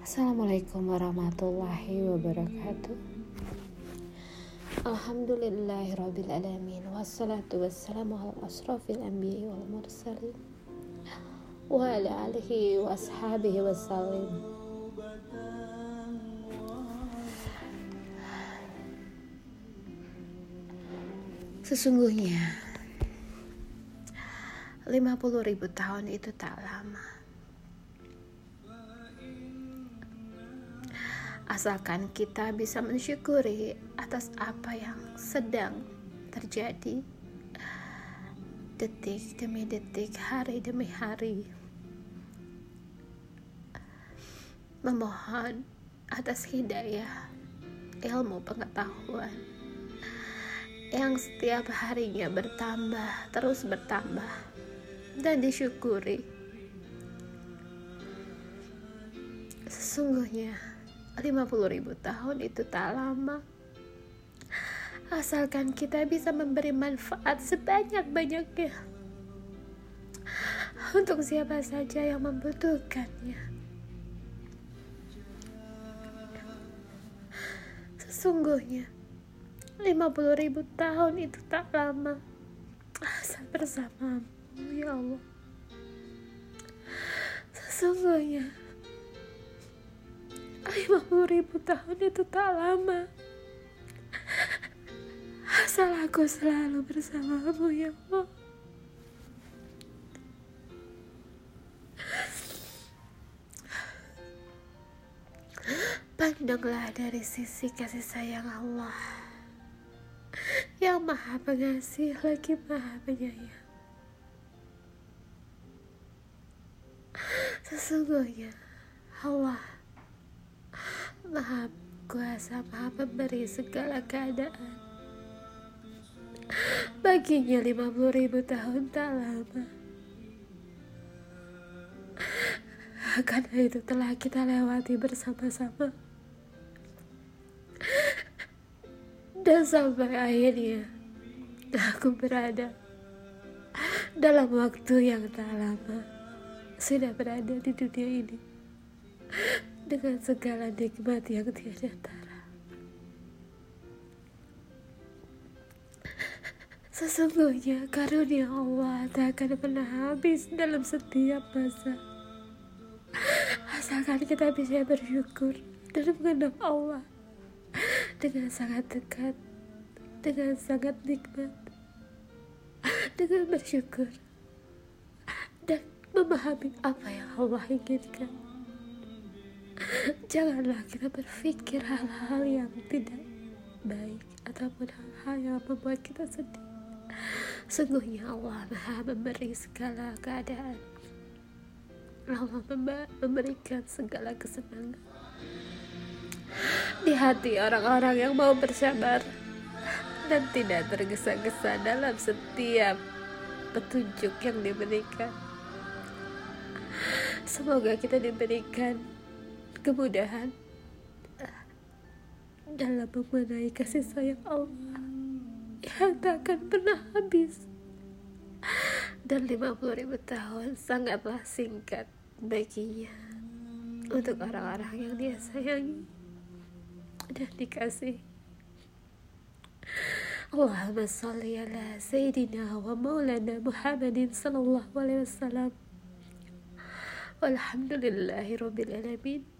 Assalamualaikum warahmatullahi wabarakatuh. Alhamdulillahirrabbilalamin Wassalatu wassalamu ala asrafil anbiya wal mursalin. Wa ala alihi wa ashabihi wassalim Sesungguhnya 50 ribu tahun itu tak lama asalkan kita bisa mensyukuri atas apa yang sedang terjadi detik demi detik, hari demi hari. Memohon atas hidayah, ilmu pengetahuan yang setiap harinya bertambah, terus bertambah dan disyukuri. Sesungguhnya 50 ribu tahun itu tak lama. Asalkan kita bisa memberi manfaat sebanyak-banyaknya untuk siapa saja yang membutuhkannya. Sesungguhnya 50 ribu tahun itu tak lama asal bersamamu ya Allah. Ribu tahun itu tak lama. Asal aku selalu bersamamu ya Allah. Pandanglah dari sisi kasih sayang Allah. Yang maha pengasih lagi maha penyayang. Sesungguhnya Allah Maha kuasa, maha pemberi segala keadaan. Baginya lima puluh ribu tahun tak lama. Karena itu telah kita lewati bersama-sama. Dan sampai akhirnya aku berada dalam waktu yang tak lama sudah berada di dunia ini dengan segala nikmat yang tiada tara. Sesungguhnya karunia Allah tak akan pernah habis dalam setiap masa. Asalkan kita bisa bersyukur dan mengenal Allah dengan sangat dekat, dengan sangat nikmat, dengan bersyukur dan memahami apa yang Allah inginkan. Janganlah kita berpikir hal-hal yang tidak baik ataupun hal-hal yang membuat kita sedih. Sungguhnya Allah Maha memberi segala keadaan. Allah memberikan segala kesenangan di hati orang-orang yang mau bersabar dan tidak tergesa-gesa dalam setiap petunjuk yang diberikan. Semoga kita diberikan kemudahan dalam memenai kasih sayang Allah yang tak akan pernah habis. Dan 50 ribu tahun sangatlah singkat baginya untuk orang-orang yang dia sayangi dan dikasih Allahumma salli ala Sayyidina wa maulana Muhammadin sallallahu alaihi wasallam. Walhamdulillahi rabbil alamin